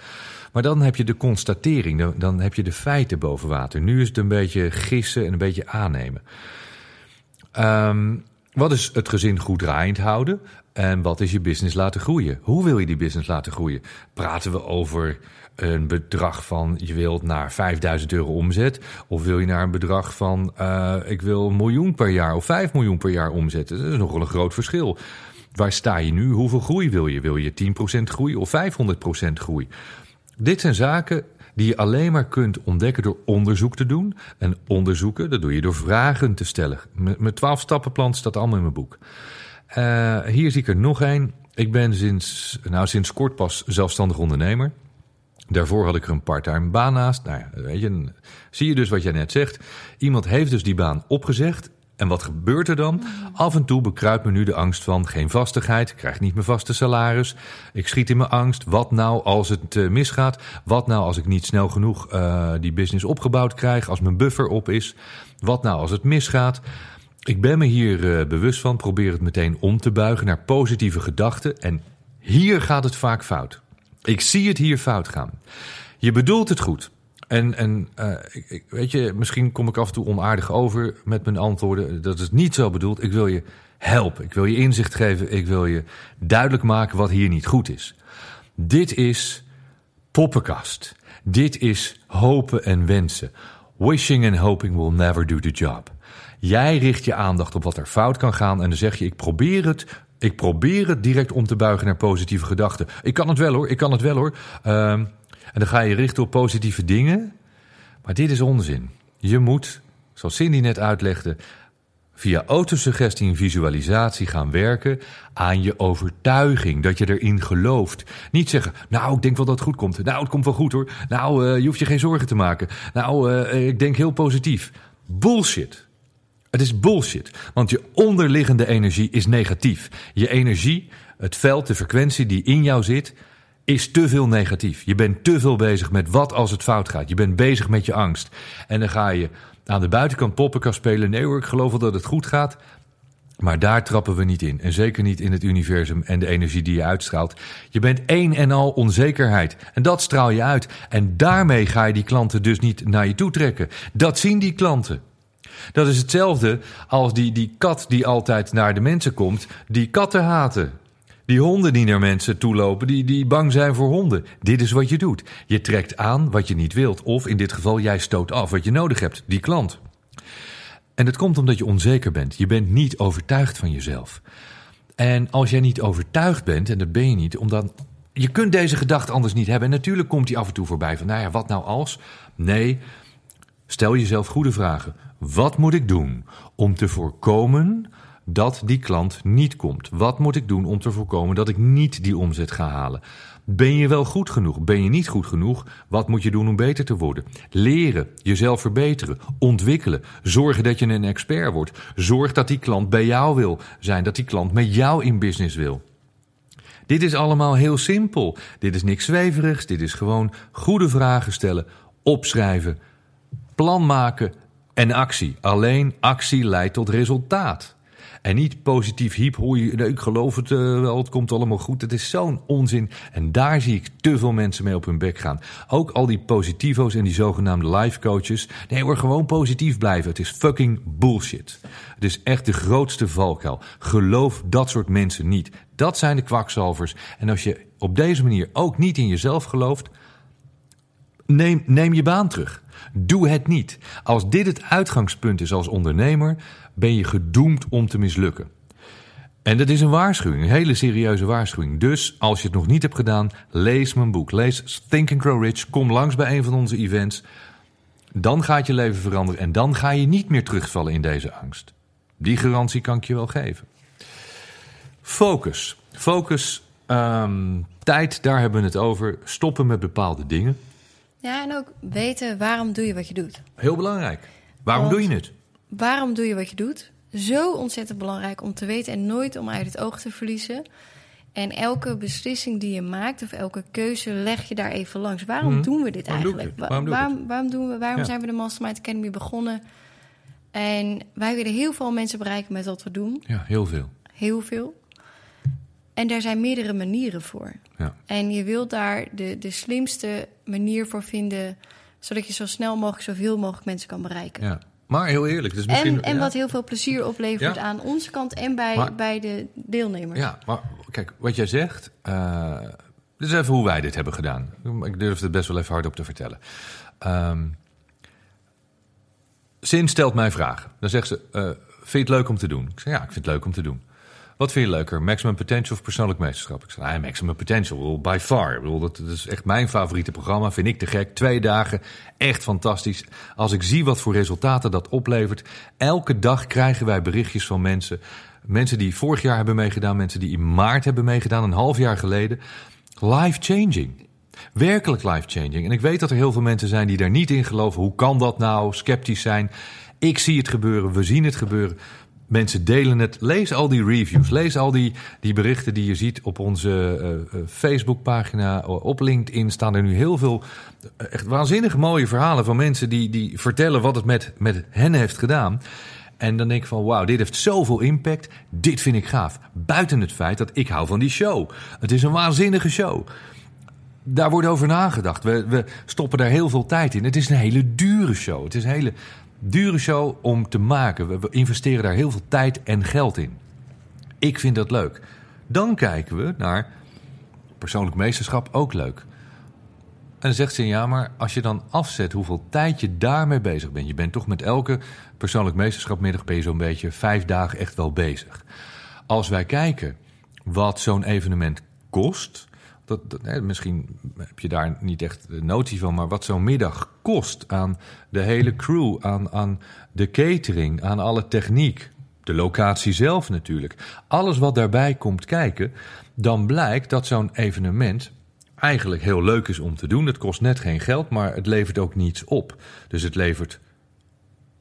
Maar dan heb je de constatering, dan, heb je de feiten boven water. Nu is het een beetje gissen en een beetje aannemen. Um, wat is het gezin goed draaiend houden? En wat is je business laten groeien? Hoe wil je die business laten groeien? Praten we over een bedrag van je wilt naar 5000 euro omzet? Of wil je naar een bedrag van uh, ik wil een miljoen per jaar of 5 miljoen per jaar omzetten? Dat is nogal een groot verschil. Waar sta je nu? Hoeveel groei wil je? Wil je 10% groei of 500% groei? Dit zijn zaken die je alleen maar kunt ontdekken door onderzoek te doen. En onderzoeken, dat doe je door vragen te stellen. Mijn 12 stappenplan staat allemaal in mijn boek. Uh, hier zie ik er nog één. Ik ben sinds, nou, sinds kort pas zelfstandig ondernemer. Daarvoor had ik er een parttime baan naast. Nou ja, weet je, zie je dus wat jij net zegt. Iemand heeft dus die baan opgezegd. En wat gebeurt er dan? Af en toe bekruipt me nu de angst van geen vastigheid, ik krijg niet mijn vaste salaris. Ik schiet in mijn angst. Wat nou als het uh, misgaat? Wat nou als ik niet snel genoeg uh, die business opgebouwd krijg, als mijn buffer op is? Wat nou als het misgaat? Ik ben me hier uh, bewust van, probeer het meteen om te buigen naar positieve gedachten. En hier gaat het vaak fout. Ik zie het hier fout gaan. Je bedoelt het goed. En, en uh, ik, weet je, misschien kom ik af en toe onaardig over met mijn antwoorden. Dat is niet zo bedoeld. Ik wil je helpen. Ik wil je inzicht geven. Ik wil je duidelijk maken wat hier niet goed is. Dit is poppenkast. Dit is hopen en wensen. Wishing and hoping will never do the job. Jij richt je aandacht op wat er fout kan gaan en dan zeg je: ik probeer het. Ik probeer het direct om te buigen naar positieve gedachten. Ik kan het wel hoor, ik kan het wel hoor. Uh, en dan ga je richten op positieve dingen. Maar dit is onzin. Je moet, zoals Cindy net uitlegde, via autosuggestie en visualisatie gaan werken aan je overtuiging. Dat je erin gelooft. Niet zeggen, nou, ik denk wel dat het goed komt. Nou, het komt wel goed hoor. Nou, uh, je hoeft je geen zorgen te maken. Nou, uh, ik denk heel positief. Bullshit. Het is bullshit, want je onderliggende energie is negatief. Je energie, het veld, de frequentie die in jou zit, is te veel negatief. Je bent te veel bezig met wat als het fout gaat. Je bent bezig met je angst. En dan ga je aan de buitenkant poppenkast spelen. Nee hoor, ik geloof wel dat het goed gaat. Maar daar trappen we niet in. En zeker niet in het universum en de energie die je uitstraalt. Je bent één en al onzekerheid. En dat straal je uit. En daarmee ga je die klanten dus niet naar je toe trekken. Dat zien die klanten. Dat is hetzelfde als die, die kat die altijd naar de mensen komt, die katten haten. Die honden die naar mensen toelopen, die, die bang zijn voor honden. Dit is wat je doet. Je trekt aan wat je niet wilt. Of in dit geval, jij stoot af wat je nodig hebt, die klant. En dat komt omdat je onzeker bent. Je bent niet overtuigd van jezelf. En als jij niet overtuigd bent, en dat ben je niet, omdat je kunt deze gedachte anders niet hebben. En natuurlijk komt die af en toe voorbij van, nou ja, wat nou als? Nee, stel jezelf goede vragen. Wat moet ik doen om te voorkomen dat die klant niet komt? Wat moet ik doen om te voorkomen dat ik niet die omzet ga halen? Ben je wel goed genoeg? Ben je niet goed genoeg? Wat moet je doen om beter te worden? Leren, jezelf verbeteren, ontwikkelen, zorgen dat je een expert wordt. Zorg dat die klant bij jou wil zijn, dat die klant met jou in business wil. Dit is allemaal heel simpel. Dit is niks zweverigs. Dit is gewoon goede vragen stellen, opschrijven, plan maken en actie. Alleen actie leidt tot resultaat. En niet positief hiep, hoor je, ik geloof het uh, wel, het komt allemaal goed. Het is zo'n onzin. En daar zie ik te veel mensen mee op hun bek gaan. Ook al die positivo's en die zogenaamde life coaches. Nee hoor, gewoon positief blijven. Het is fucking bullshit. Het is echt de grootste valkuil. Geloof dat soort mensen niet. Dat zijn de kwakzalvers. En als je op deze manier ook niet in jezelf gelooft, neem, neem je baan terug. Doe het niet. Als dit het uitgangspunt is als ondernemer, ben je gedoemd om te mislukken. En dat is een waarschuwing, een hele serieuze waarschuwing. Dus als je het nog niet hebt gedaan, lees mijn boek. Lees Think Grow Rich. Kom langs bij een van onze events. Dan gaat je leven veranderen en dan ga je niet meer terugvallen in deze angst. Die garantie kan ik je wel geven. Focus. Focus, ehm, tijd, daar hebben we het over. Stoppen met bepaalde dingen. Ja, en ook weten waarom doe je wat je doet. Heel belangrijk. Waarom Want- doe je het? Waarom doe je wat je doet? Zo ontzettend belangrijk om te weten en nooit om uit het oog te verliezen. En elke beslissing die je maakt of elke keuze leg je daar even langs. Waarom Mhm. doen we dit Waarom eigenlijk? Waarom doe waarom, waarom doen we? Waarom Ja. zijn we de Mastermind Academy begonnen? En wij willen heel veel mensen bereiken met wat we doen. Ja, heel veel. Heel veel. En daar zijn meerdere manieren voor. Ja. En je wilt daar de, de slimste manier voor vinden, zodat je zo snel mogelijk zoveel mogelijk mensen kan bereiken. ja. Maar heel eerlijk, dus misschien... En, en ja. wat heel veel plezier oplevert Ja. aan onze kant en bij, Maar- bij de deelnemers. Ja, maar kijk, wat jij zegt. eh dit is even hoe wij dit hebben gedaan. Ik durf het best wel even hardop te vertellen. Sin stelt mij vragen. Dan zegt ze: eh, Vind je het leuk om te doen? Ik zeg: Ja, ik vind het leuk om te doen. Wat vind je leuker, maximum potential of persoonlijk meesterschap? Ik zeg: ah, maximum potential, by far. Dat, dat is echt mijn favoriete programma. Vind ik te gek. Twee dagen, echt fantastisch. Als ik zie wat voor resultaten dat oplevert. Elke dag krijgen wij berichtjes van mensen. Mensen die vorig jaar hebben meegedaan, mensen die in maart hebben meegedaan, een half jaar geleden. Life changing. Werkelijk life changing. En ik weet dat er heel veel mensen zijn die daar niet in geloven. Hoe kan dat nou? Sceptisch zijn. Ik zie het gebeuren, we zien het gebeuren. Mensen delen het. Lees al die reviews. Lees al die, die berichten die je ziet op onze eh, Facebookpagina. Op LinkedIn staan er nu heel veel eh, echt waanzinnig mooie verhalen van mensen die, die vertellen wat het met, met hen heeft gedaan. En dan denk ik van, wauw, dit heeft zoveel impact. Dit vind ik gaaf. Buiten het feit dat ik hou van die show. Het is een waanzinnige show. Daar wordt over nagedacht. We, we stoppen daar heel veel tijd in. Het is een hele dure show. Het is een hele dure show om te maken. We, investeren daar heel veel tijd en geld in. Ik vind dat leuk. Dan kijken we naar persoonlijk meesterschap, ook leuk. En zegt ze, ja, maar als je dan afzet hoeveel tijd je daarmee bezig bent. Je bent toch met elke persoonlijk meesterschapmiddag ben je zo'n beetje vijf dagen echt wel bezig. Als wij kijken wat zo'n evenement kost. Dat, hè, misschien heb je daar niet echt de notie van, maar wat zo'n middag kost aan de hele crew, aan, aan de catering, aan alle techniek, de locatie zelf natuurlijk. Alles wat daarbij komt kijken, dan blijkt dat zo'n evenement eigenlijk heel leuk is om te doen. Het kost net geen geld, maar het levert ook niets op. Dus het levert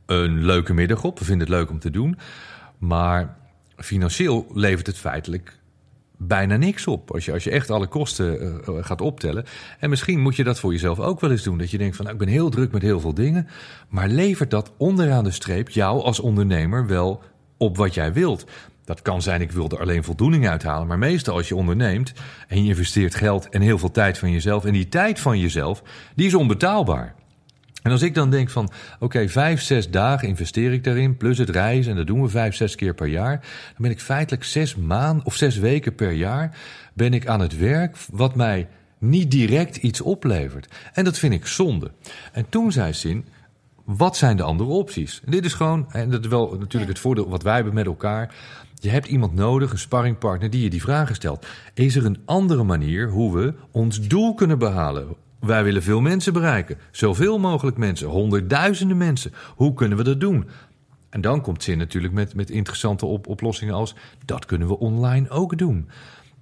een leuke middag op. We vinden het leuk om te doen. Maar financieel levert het feitelijk bijna niks op. Als je, als je echt alle kosten eh, gaat optellen. En misschien moet je dat voor jezelf ook wel eens doen. Dat je denkt van nou, ik ben heel druk met heel veel dingen. Maar levert dat onderaan de streep jou als ondernemer wel op wat jij wilt? Dat kan zijn, ik wil er alleen voldoening uithalen. Maar meestal als je onderneemt en je investeert geld en heel veel tijd van jezelf. En die tijd van jezelf, die is onbetaalbaar. En als ik dan denk van, oké, vijf, zes dagen investeer ik daarin, plus het reizen, en dat doen we vijf, zes keer per jaar, dan ben ik feitelijk zes maanden of zes weken per jaar ben ik aan het werk wat mij niet direct iets oplevert. En dat vind ik zonde. En toen zei Sin, wat zijn de andere opties? En dit is gewoon, en dat is wel natuurlijk het voordeel wat wij hebben met elkaar. Je hebt iemand nodig, een sparringpartner, die je die vragen stelt. Is er een andere manier hoe we ons doel kunnen behalen? Wij willen veel mensen bereiken. Zoveel mogelijk mensen, honderdduizenden mensen. Hoe kunnen we dat doen? En dan komt Zin natuurlijk met, met interessante op, oplossingen als... dat kunnen we online ook doen.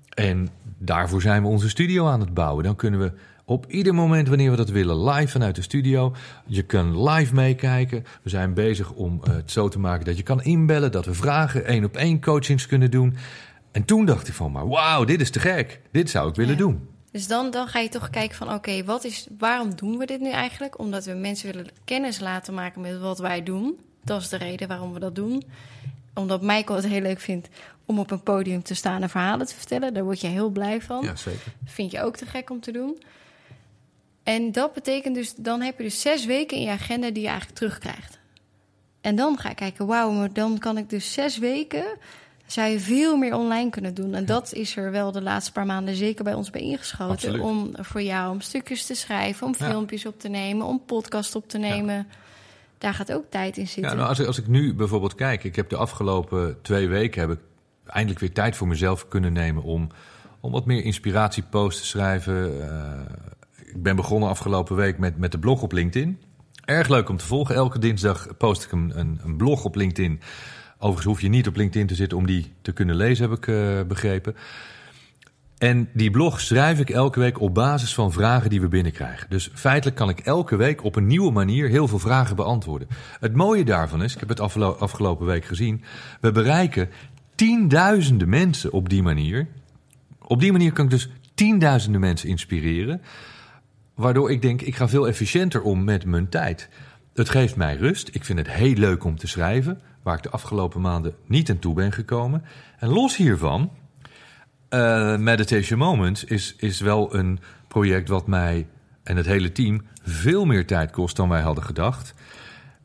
En daarvoor zijn we onze studio aan het bouwen. Dan kunnen we op ieder moment wanneer we dat willen live vanuit de studio. Je kan live meekijken. We zijn bezig om eh, het zo te maken dat je kan inbellen... dat we vragen, één op één coachings kunnen doen. En toen dacht ik van, maar wauw, dit is te gek. Dit zou ik willen Ja. doen. Dus dan, dan ga je toch kijken van oké, wat is, waarom doen we dit nu eigenlijk? Omdat we mensen willen kennis laten maken met wat wij doen. Dat is de reden waarom we dat doen. Omdat Michael het heel leuk vindt om op een podium te staan en verhalen te vertellen. Daar word je heel blij van. Ja, zeker. Vind je ook te gek om te doen. En dat betekent dus, dan heb je dus zes weken in je agenda die je eigenlijk terugkrijgt. En dan ga ik kijken, wauw, maar dan kan ik dus zes weken, zou je veel meer online kunnen doen. En dat is er wel de laatste paar maanden zeker bij ons bij ingeschoten. Absoluut. Om voor jou om stukjes te schrijven, om Ja. filmpjes op te nemen, om podcast op te nemen. Daar gaat ook tijd in zitten. Ja, nou, als, ik, als ik nu bijvoorbeeld kijk, ik heb de afgelopen twee weken heb ik eindelijk weer tijd voor mezelf kunnen nemen om, om wat meer inspiratieposts te schrijven. Eh, ik ben begonnen afgelopen week met, met de blog op LinkedIn. Erg leuk om te volgen. Elke dinsdag post ik een, een, een blog op LinkedIn Overigens hoef je niet op LinkedIn te zitten om die te kunnen lezen, heb ik uh, begrepen. En die blog schrijf ik elke week op basis van vragen die we binnenkrijgen. Dus feitelijk kan ik elke week op een nieuwe manier heel veel vragen beantwoorden. Het mooie daarvan is, ik heb het afgelopen week gezien, we bereiken tienduizenden mensen op die manier. Op die manier kan ik dus tienduizenden mensen inspireren. Waardoor ik denk, ik ga veel efficiënter om met mijn tijd. Het geeft mij rust. Ik vind het heel leuk om te schrijven, waar ik de afgelopen maanden niet aan toe ben gekomen. En los hiervan, uh, Meditation Moments is, is wel een project wat mij en het hele team veel meer tijd kost dan wij hadden gedacht.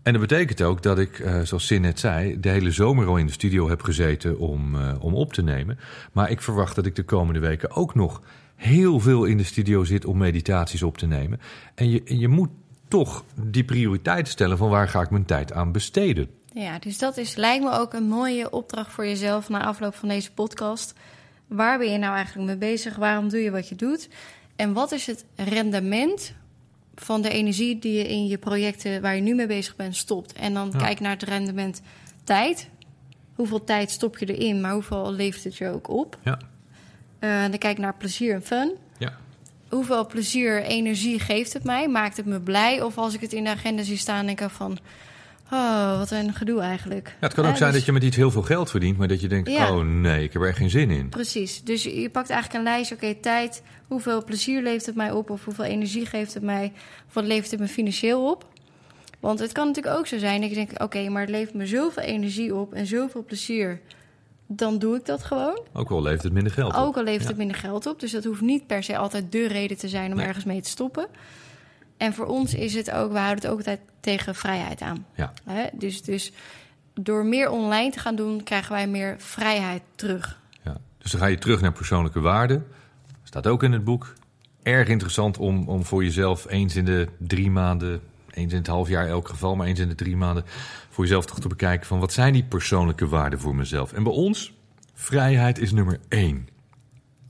En dat betekent ook dat ik, uh, zoals Sin net zei, de hele zomer al in de studio heb gezeten om, uh, om op te nemen. Maar ik verwacht dat ik de komende weken ook nog heel veel in de studio zit om meditaties op te nemen. En je, je moet toch die prioriteit stellen van waar ga ik mijn tijd aan besteden. Ja, dus dat is, lijkt me ook een mooie opdracht voor jezelf na afloop van deze podcast. Waar ben je nou eigenlijk mee bezig? Waarom doe je wat je doet? En wat is het rendement van de energie die je in je projecten waar je nu mee bezig bent stopt? En dan kijk naar het rendement tijd. Hoeveel tijd stop je erin, maar hoeveel levert het je ook op? Ja. Uh, dan kijk naar plezier en fun. Ja. Hoeveel plezier, energie geeft het mij? Maakt het me blij? Of als ik het in de agenda zie staan, denk ik van... Oh, wat een gedoe eigenlijk. Ja, het kan ook zijn dus dat je met iets heel veel geld verdient, maar dat je denkt: oh nee, ik heb er echt geen zin in. Precies. Dus je pakt eigenlijk een lijst: oké, tijd, hoeveel plezier levert het mij op, of hoeveel energie geeft het mij, of wat levert het me financieel op. Want het kan natuurlijk ook zo zijn dat je denkt: oké, maar het levert me zoveel energie op en zoveel plezier. Dan doe ik dat gewoon. Ook al levert het minder geld op. Ook al levert het minder geld op. Dus dat hoeft niet per se altijd de reden te zijn om ergens mee te stoppen. En voor ons is het ook, we houden het ook altijd tegen vrijheid aan. Ja. Dus, dus door meer online te gaan doen, krijgen wij meer vrijheid terug. Ja. Dus dan ga je terug naar persoonlijke waarden. Staat ook in het boek. Erg interessant om, om voor jezelf eens in de drie maanden, eens in het half jaar elk geval, maar eens in de drie maanden, voor jezelf toch te bekijken van wat zijn die persoonlijke waarden voor mezelf. En bij ons, vrijheid is nummer één.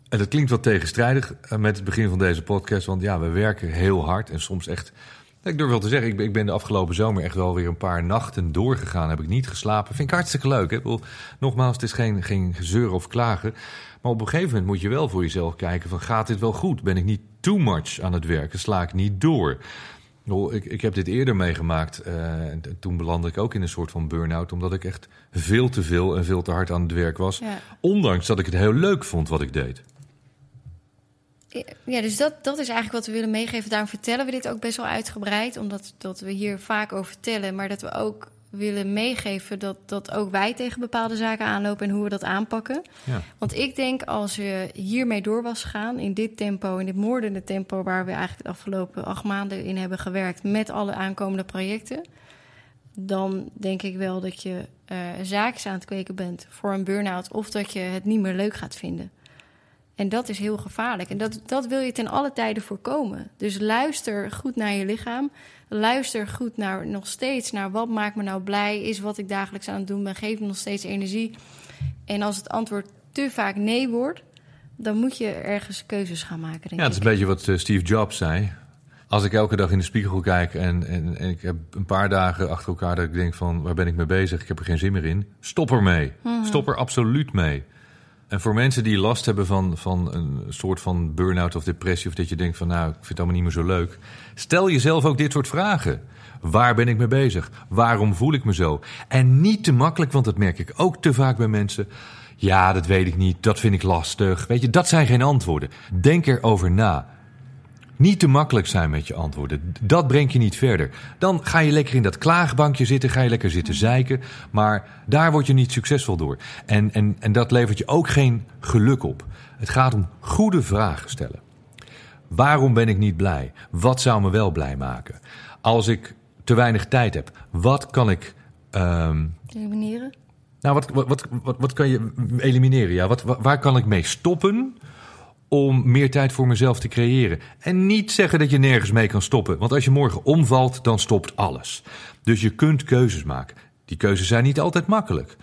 En dat klinkt wat tegenstrijdig eh, met het begin van deze podcast. Want ja, we werken heel hard en soms echt. Ik durf wel te zeggen, ik ben de afgelopen zomer echt wel weer een paar nachten doorgegaan. Heb ik niet geslapen. Vind ik hartstikke leuk. Hè? Nogmaals, het is geen, geen gezeur of klagen. Maar op een gegeven moment moet je wel voor jezelf kijken: van gaat dit wel goed? Ben ik niet too much aan het werken? Sla ik niet door? Ik, ik heb dit eerder meegemaakt. Uh, en toen belandde ik ook in een soort van burn-out. Omdat ik echt veel te veel en veel te hard aan het werk was. Ondanks dat ik het heel leuk vond wat ik deed. Ja, dus dat, dat is eigenlijk wat we willen meegeven. Daarom vertellen we dit ook best wel uitgebreid. Omdat dat we hier vaak over vertellen. Maar dat we ook willen meegeven dat, dat ook wij tegen bepaalde zaken aanlopen en hoe we dat aanpakken. Ja. Want ik denk als je hiermee door was gegaan, in dit tempo, in dit moordende tempo waar we eigenlijk de afgelopen acht maanden in hebben gewerkt met alle aankomende projecten, dan denk ik wel dat je uh, zaken aan het kweken bent voor een burn-out of dat je het niet meer leuk gaat vinden. En dat is heel gevaarlijk. En dat, dat wil je ten alle tijden voorkomen. Dus luister goed naar je lichaam. Luister goed naar nog steeds naar wat maakt me nou blij. Is wat ik dagelijks aan het doen ben. Geeft me nog steeds energie. En als het antwoord te vaak nee wordt, dan moet je ergens keuzes gaan maken. Denk ja, dat is een beetje wat eh, Steve Jobs zei. Als ik elke dag in de spiegel kijk en, en, en, ik heb een paar dagen achter elkaar dat ik denk van waar ben ik mee bezig? Ik heb er geen zin meer in. Stop ermee. Mm Stop er absoluut mee. En voor mensen die last hebben van, van een soort van burn-out of depressie, of dat je denkt van nou, ik vind het allemaal niet meer zo leuk. Stel jezelf ook dit soort vragen. Waar ben ik mee bezig? Waarom voel ik me zo? En niet te makkelijk, want dat merk ik ook te vaak bij mensen. Ja, dat weet ik niet, dat vind ik lastig. Weet je, dat zijn geen antwoorden. Denk erover na. Niet te makkelijk zijn met je antwoorden. Dat brengt je niet verder. Dan ga je lekker in dat klaagbankje zitten, ga je lekker zitten zeiken. Maar daar word je niet succesvol door. En, en, en dat levert je ook geen geluk op. Het gaat om goede vragen stellen. Waarom ben ik niet blij? Wat zou me wel blij maken? Als ik te weinig tijd heb, wat kan ik. Um... Elimineren? Nou, wat, wat, wat, wat, wat kan je elimineren? Ja, wat, waar kan ik mee stoppen? Om meer tijd voor mezelf te creëren. En niet zeggen dat je nergens mee kan stoppen. Want als je morgen omvalt, dan stopt alles. Dus je kunt keuzes maken. Die keuzes zijn niet altijd makkelijk.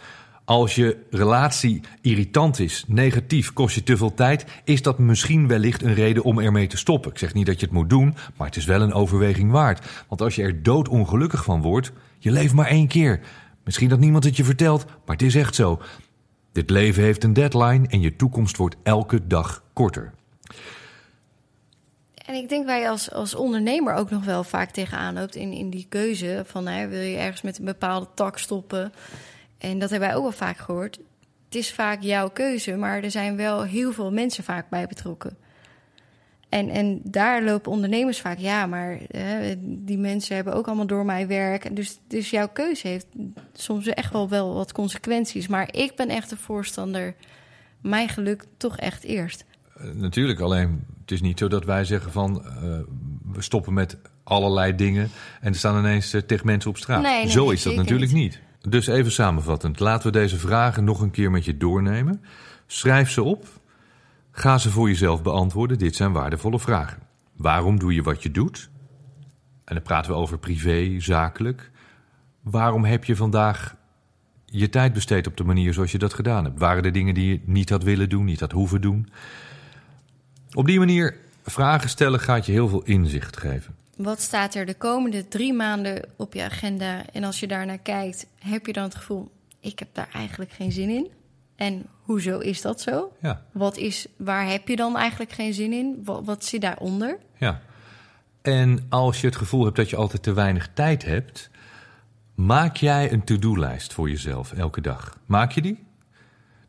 Als je relatie irritant is, negatief, kost je te veel tijd, is dat misschien wellicht een reden om ermee te stoppen. Ik zeg niet dat je het moet doen, maar het is wel een overweging waard. Want als je er doodongelukkig van wordt, je leeft maar één keer. Misschien dat niemand het je vertelt, maar het is echt zo. Dit leven heeft een deadline en je toekomst wordt elke dag korter. En ik denk je als, als ondernemer ook nog wel vaak tegenaan loopt in, in die keuze van hè, wil je ergens met een bepaalde tak stoppen. En dat hebben wij ook wel vaak gehoord. Het is vaak jouw keuze, maar er zijn wel heel veel mensen vaak bij betrokken. En, en daar lopen ondernemers vaak, ja, maar hè, die mensen hebben ook allemaal door mij werk. Dus, dus jouw keuze heeft soms echt wel, wel wat consequenties. Maar ik ben echt een voorstander, mijn geluk toch echt eerst. Uh, natuurlijk, alleen het is niet zo dat wij zeggen van uh, we stoppen met allerlei dingen en er staan ineens uh, tegen mensen op straat. Nee, nee, zo is dat natuurlijk niet. Dus even samenvattend, laten we deze vragen nog een keer met je doornemen. Schrijf ze op. Ga ze voor jezelf beantwoorden. Dit zijn waardevolle vragen. Waarom doe je wat je doet? En dan praten we over privé, zakelijk. Waarom heb je vandaag je tijd besteed op de manier zoals je dat gedaan hebt? Waren er dingen die je niet had willen doen, niet had hoeven doen? Op die manier vragen stellen gaat je heel veel inzicht geven. Wat staat er de komende drie maanden op je agenda? En als je daarnaar kijkt, heb je dan het gevoel: ik heb daar eigenlijk geen zin in? En hoezo is dat zo? Ja. Wat is, waar heb je dan eigenlijk geen zin in? Wat, wat zit daaronder? Ja. En als je het gevoel hebt dat je altijd te weinig tijd hebt, maak jij een to-do-lijst voor jezelf elke dag. Maak je die?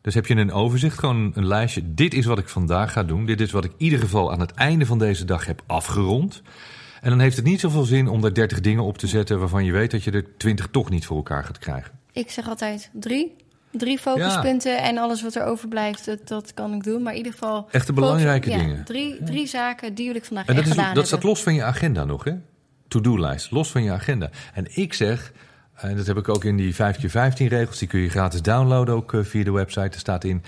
Dus heb je een overzicht, gewoon een lijstje. Dit is wat ik vandaag ga doen. Dit is wat ik in ieder geval aan het einde van deze dag heb afgerond. En dan heeft het niet zoveel zin om daar 30 dingen op te zetten waarvan je weet dat je er 20 toch niet voor elkaar gaat krijgen. Ik zeg altijd drie. Drie focuspunten en alles wat er overblijft, dat, dat kan ik doen. Maar in ieder geval... Echte belangrijke focus- ja, dingen. Drie, drie zaken die wil ik vandaag En dat, is, gedaan dat staat los van je agenda nog, hè? To-do-lijst, los van je agenda. En ik zeg, en dat heb ik ook in die 5x15 regels, die kun je gratis downloaden ook eh, via de website. Er staat in,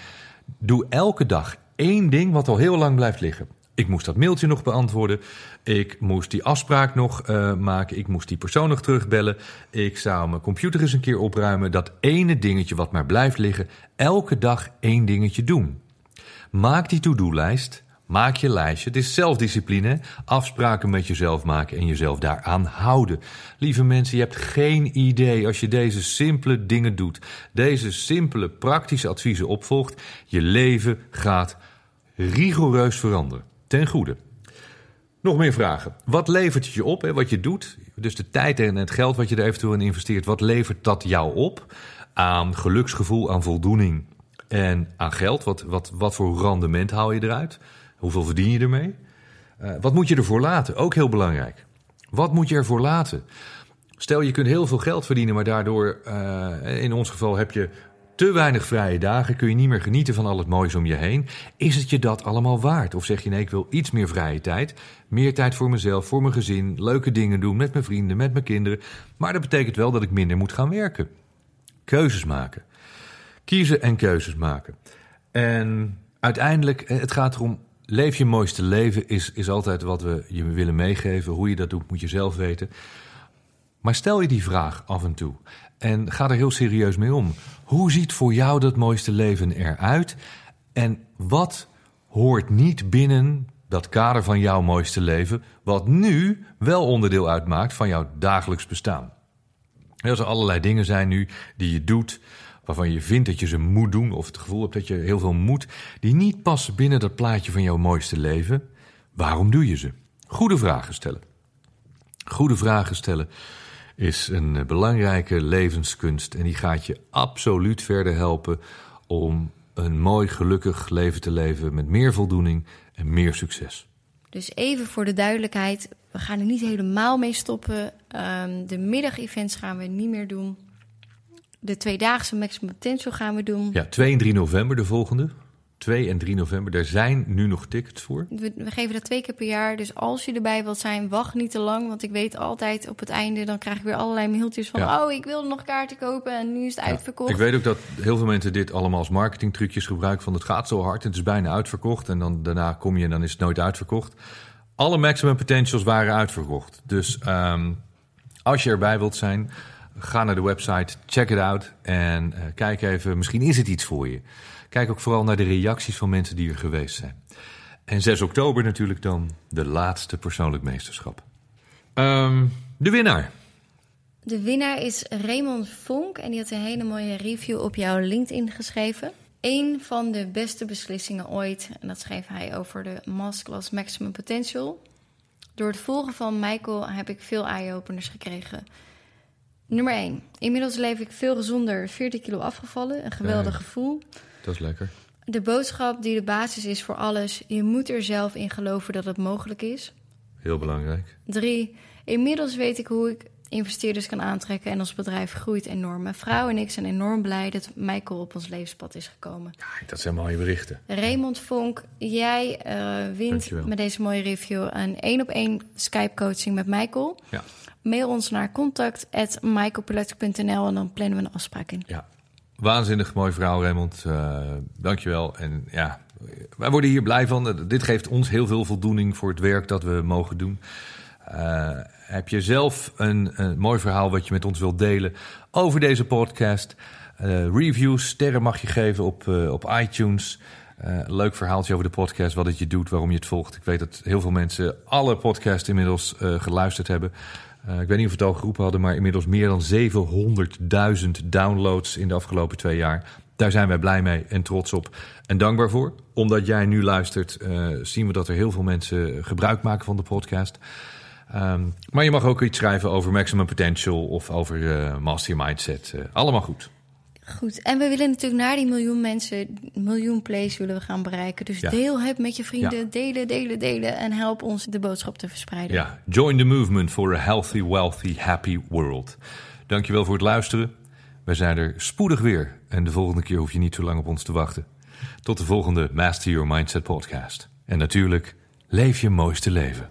doe elke dag één ding wat al heel lang blijft liggen. Ik moest dat mailtje nog beantwoorden. Ik moest die afspraak nog eh, maken. Ik moest die persoon nog terugbellen. Ik zou mijn computer eens een keer opruimen. Dat ene dingetje wat maar blijft liggen. Elke dag één dingetje doen. Maak die to-do-lijst. Maak je lijstje. Het is zelfdiscipline. Afspraken met jezelf maken en jezelf daaraan houden. Lieve mensen, je hebt geen idee als je deze simpele dingen doet. Deze simpele praktische adviezen opvolgt. Je leven gaat rigoureus veranderen. Ten goede. Nog meer vragen. Wat levert het je op, hè, wat je doet? Dus de tijd en het geld wat je er eventueel in investeert. Wat levert dat jou op? Aan geluksgevoel, aan voldoening en aan geld. Wat, wat, wat voor rendement haal je eruit? Hoeveel verdien je ermee? Uh, wat moet je ervoor laten? Ook heel belangrijk. Wat moet je ervoor laten? Stel, je kunt heel veel geld verdienen, maar daardoor, uh, in ons geval, heb je te weinig vrije dagen, kun je niet meer genieten van al het moois om je heen. Is het je dat allemaal waard? Of zeg je nee, ik wil iets meer vrije tijd, meer tijd voor mezelf, voor mijn gezin, leuke dingen doen met mijn vrienden, met mijn kinderen. Maar dat betekent wel dat ik minder moet gaan werken. Keuzes maken. Kiezen en keuzes maken. En uiteindelijk, het gaat erom, leef je mooiste leven is, is altijd wat we je willen meegeven. Hoe je dat doet, moet je zelf weten. Maar stel je die vraag af en toe en ga er heel serieus mee om. Hoe ziet voor jou dat mooiste leven eruit? En wat hoort niet binnen dat kader van jouw mooiste leven, wat nu wel onderdeel uitmaakt van jouw dagelijks bestaan? Er zijn allerlei dingen zijn nu die je doet, waarvan je vindt dat je ze moet doen, of het gevoel hebt dat je heel veel moet, die niet passen binnen dat plaatje van jouw mooiste leven. Waarom doe je ze? Goede vragen stellen. Goede vragen stellen is een belangrijke levenskunst en die gaat je absoluut verder helpen om een mooi, gelukkig leven te leven met meer voldoening en meer succes. Dus even voor de duidelijkheid, we gaan er niet helemaal mee stoppen. Um, de middagevents gaan we niet meer doen. De tweedaagse Maximum Potential gaan we doen. Ja, 2 en 3 november de volgende. 2 en 3 november. Daar zijn nu nog tickets voor. We, we, geven dat twee keer per jaar. Dus als je erbij wilt zijn, wacht niet te lang. Want ik weet altijd op het einde, dan krijg ik weer allerlei mailtjes van... Ja. oh, ik wilde nog kaarten kopen en nu is het ja. uitverkocht. Ik weet ook dat heel veel mensen dit allemaal als marketingtrucjes gebruiken. Van het gaat zo hard en het is bijna uitverkocht. En dan daarna kom je en dan is het nooit uitverkocht. Alle maximum potentials waren uitverkocht. Dus um, als je erbij wilt zijn, ga naar de website, check it out. En uh, kijk even, misschien is het iets voor je. Kijk ook vooral naar de reacties van mensen die er geweest zijn. En 6 oktober natuurlijk dan de laatste persoonlijk meesterschap. Um, de winnaar. De winnaar is Raymond Vonk en die had een hele mooie review op jouw LinkedIn geschreven. Een van de beste beslissingen ooit, en dat schreef hij over de Masterclass Maximum Potential. Door het volgen van Michael heb ik veel eye-openers gekregen. Nummer 1. Inmiddels leef ik veel gezonder, 40 kilo afgevallen. Een geweldig gevoel. Dat is lekker. De boodschap die de basis is voor alles. Je moet er zelf in geloven dat het mogelijk is. Heel belangrijk. 3. Inmiddels weet ik hoe ik investeerders kan aantrekken en ons bedrijf groeit enorm. Mijn vrouw en ik zijn enorm blij dat Michael op ons levenspad is gekomen. Kijk, dat zijn mooie berichten. Raymond Vonk, jij eh, wint Dankjewel. met deze mooie review een één op één Skype coaching met Michael. Ja. Mail ons naar contact@michaelpilatic.nl en dan plannen we een afspraak in. Ja, waanzinnig mooi verhaal, Raymond. Uh, dankjewel. En ja, wij worden hier blij van. Dit geeft ons heel veel voldoening voor het werk dat we mogen doen. Uh, heb je zelf een, een, mooi verhaal wat je met ons wilt delen over deze podcast? Uh, reviews, sterren mag je geven op, op iTunes. Leuk verhaaltje over de podcast, wat het je doet, waarom je het volgt. Ik weet dat heel veel mensen alle podcasts inmiddels geluisterd hebben. Uh, ik weet niet of we het al geroepen hadden, maar inmiddels meer dan 700.000 downloads in de afgelopen twee jaar. Daar zijn wij blij mee en trots op en dankbaar voor. Omdat jij nu luistert, uh, zien we dat er heel veel mensen gebruik maken van de podcast. Um, maar je mag ook iets schrijven over Maximum Potential of over uh, Master Your Mindset. allemaal goed. Goed, en we willen natuurlijk naar die miljoen mensen, miljoen plays willen we gaan bereiken. Dus ja. deel het met je vrienden, ja. delen, delen, delen en help ons de boodschap te verspreiden. Ja, join the movement for a healthy, wealthy, happy world. Dankjewel voor het luisteren. Wij zijn er spoedig weer en de volgende keer hoef je niet zo lang op ons te wachten. Tot de volgende Master Your Mindset podcast. En natuurlijk, leef je mooiste leven.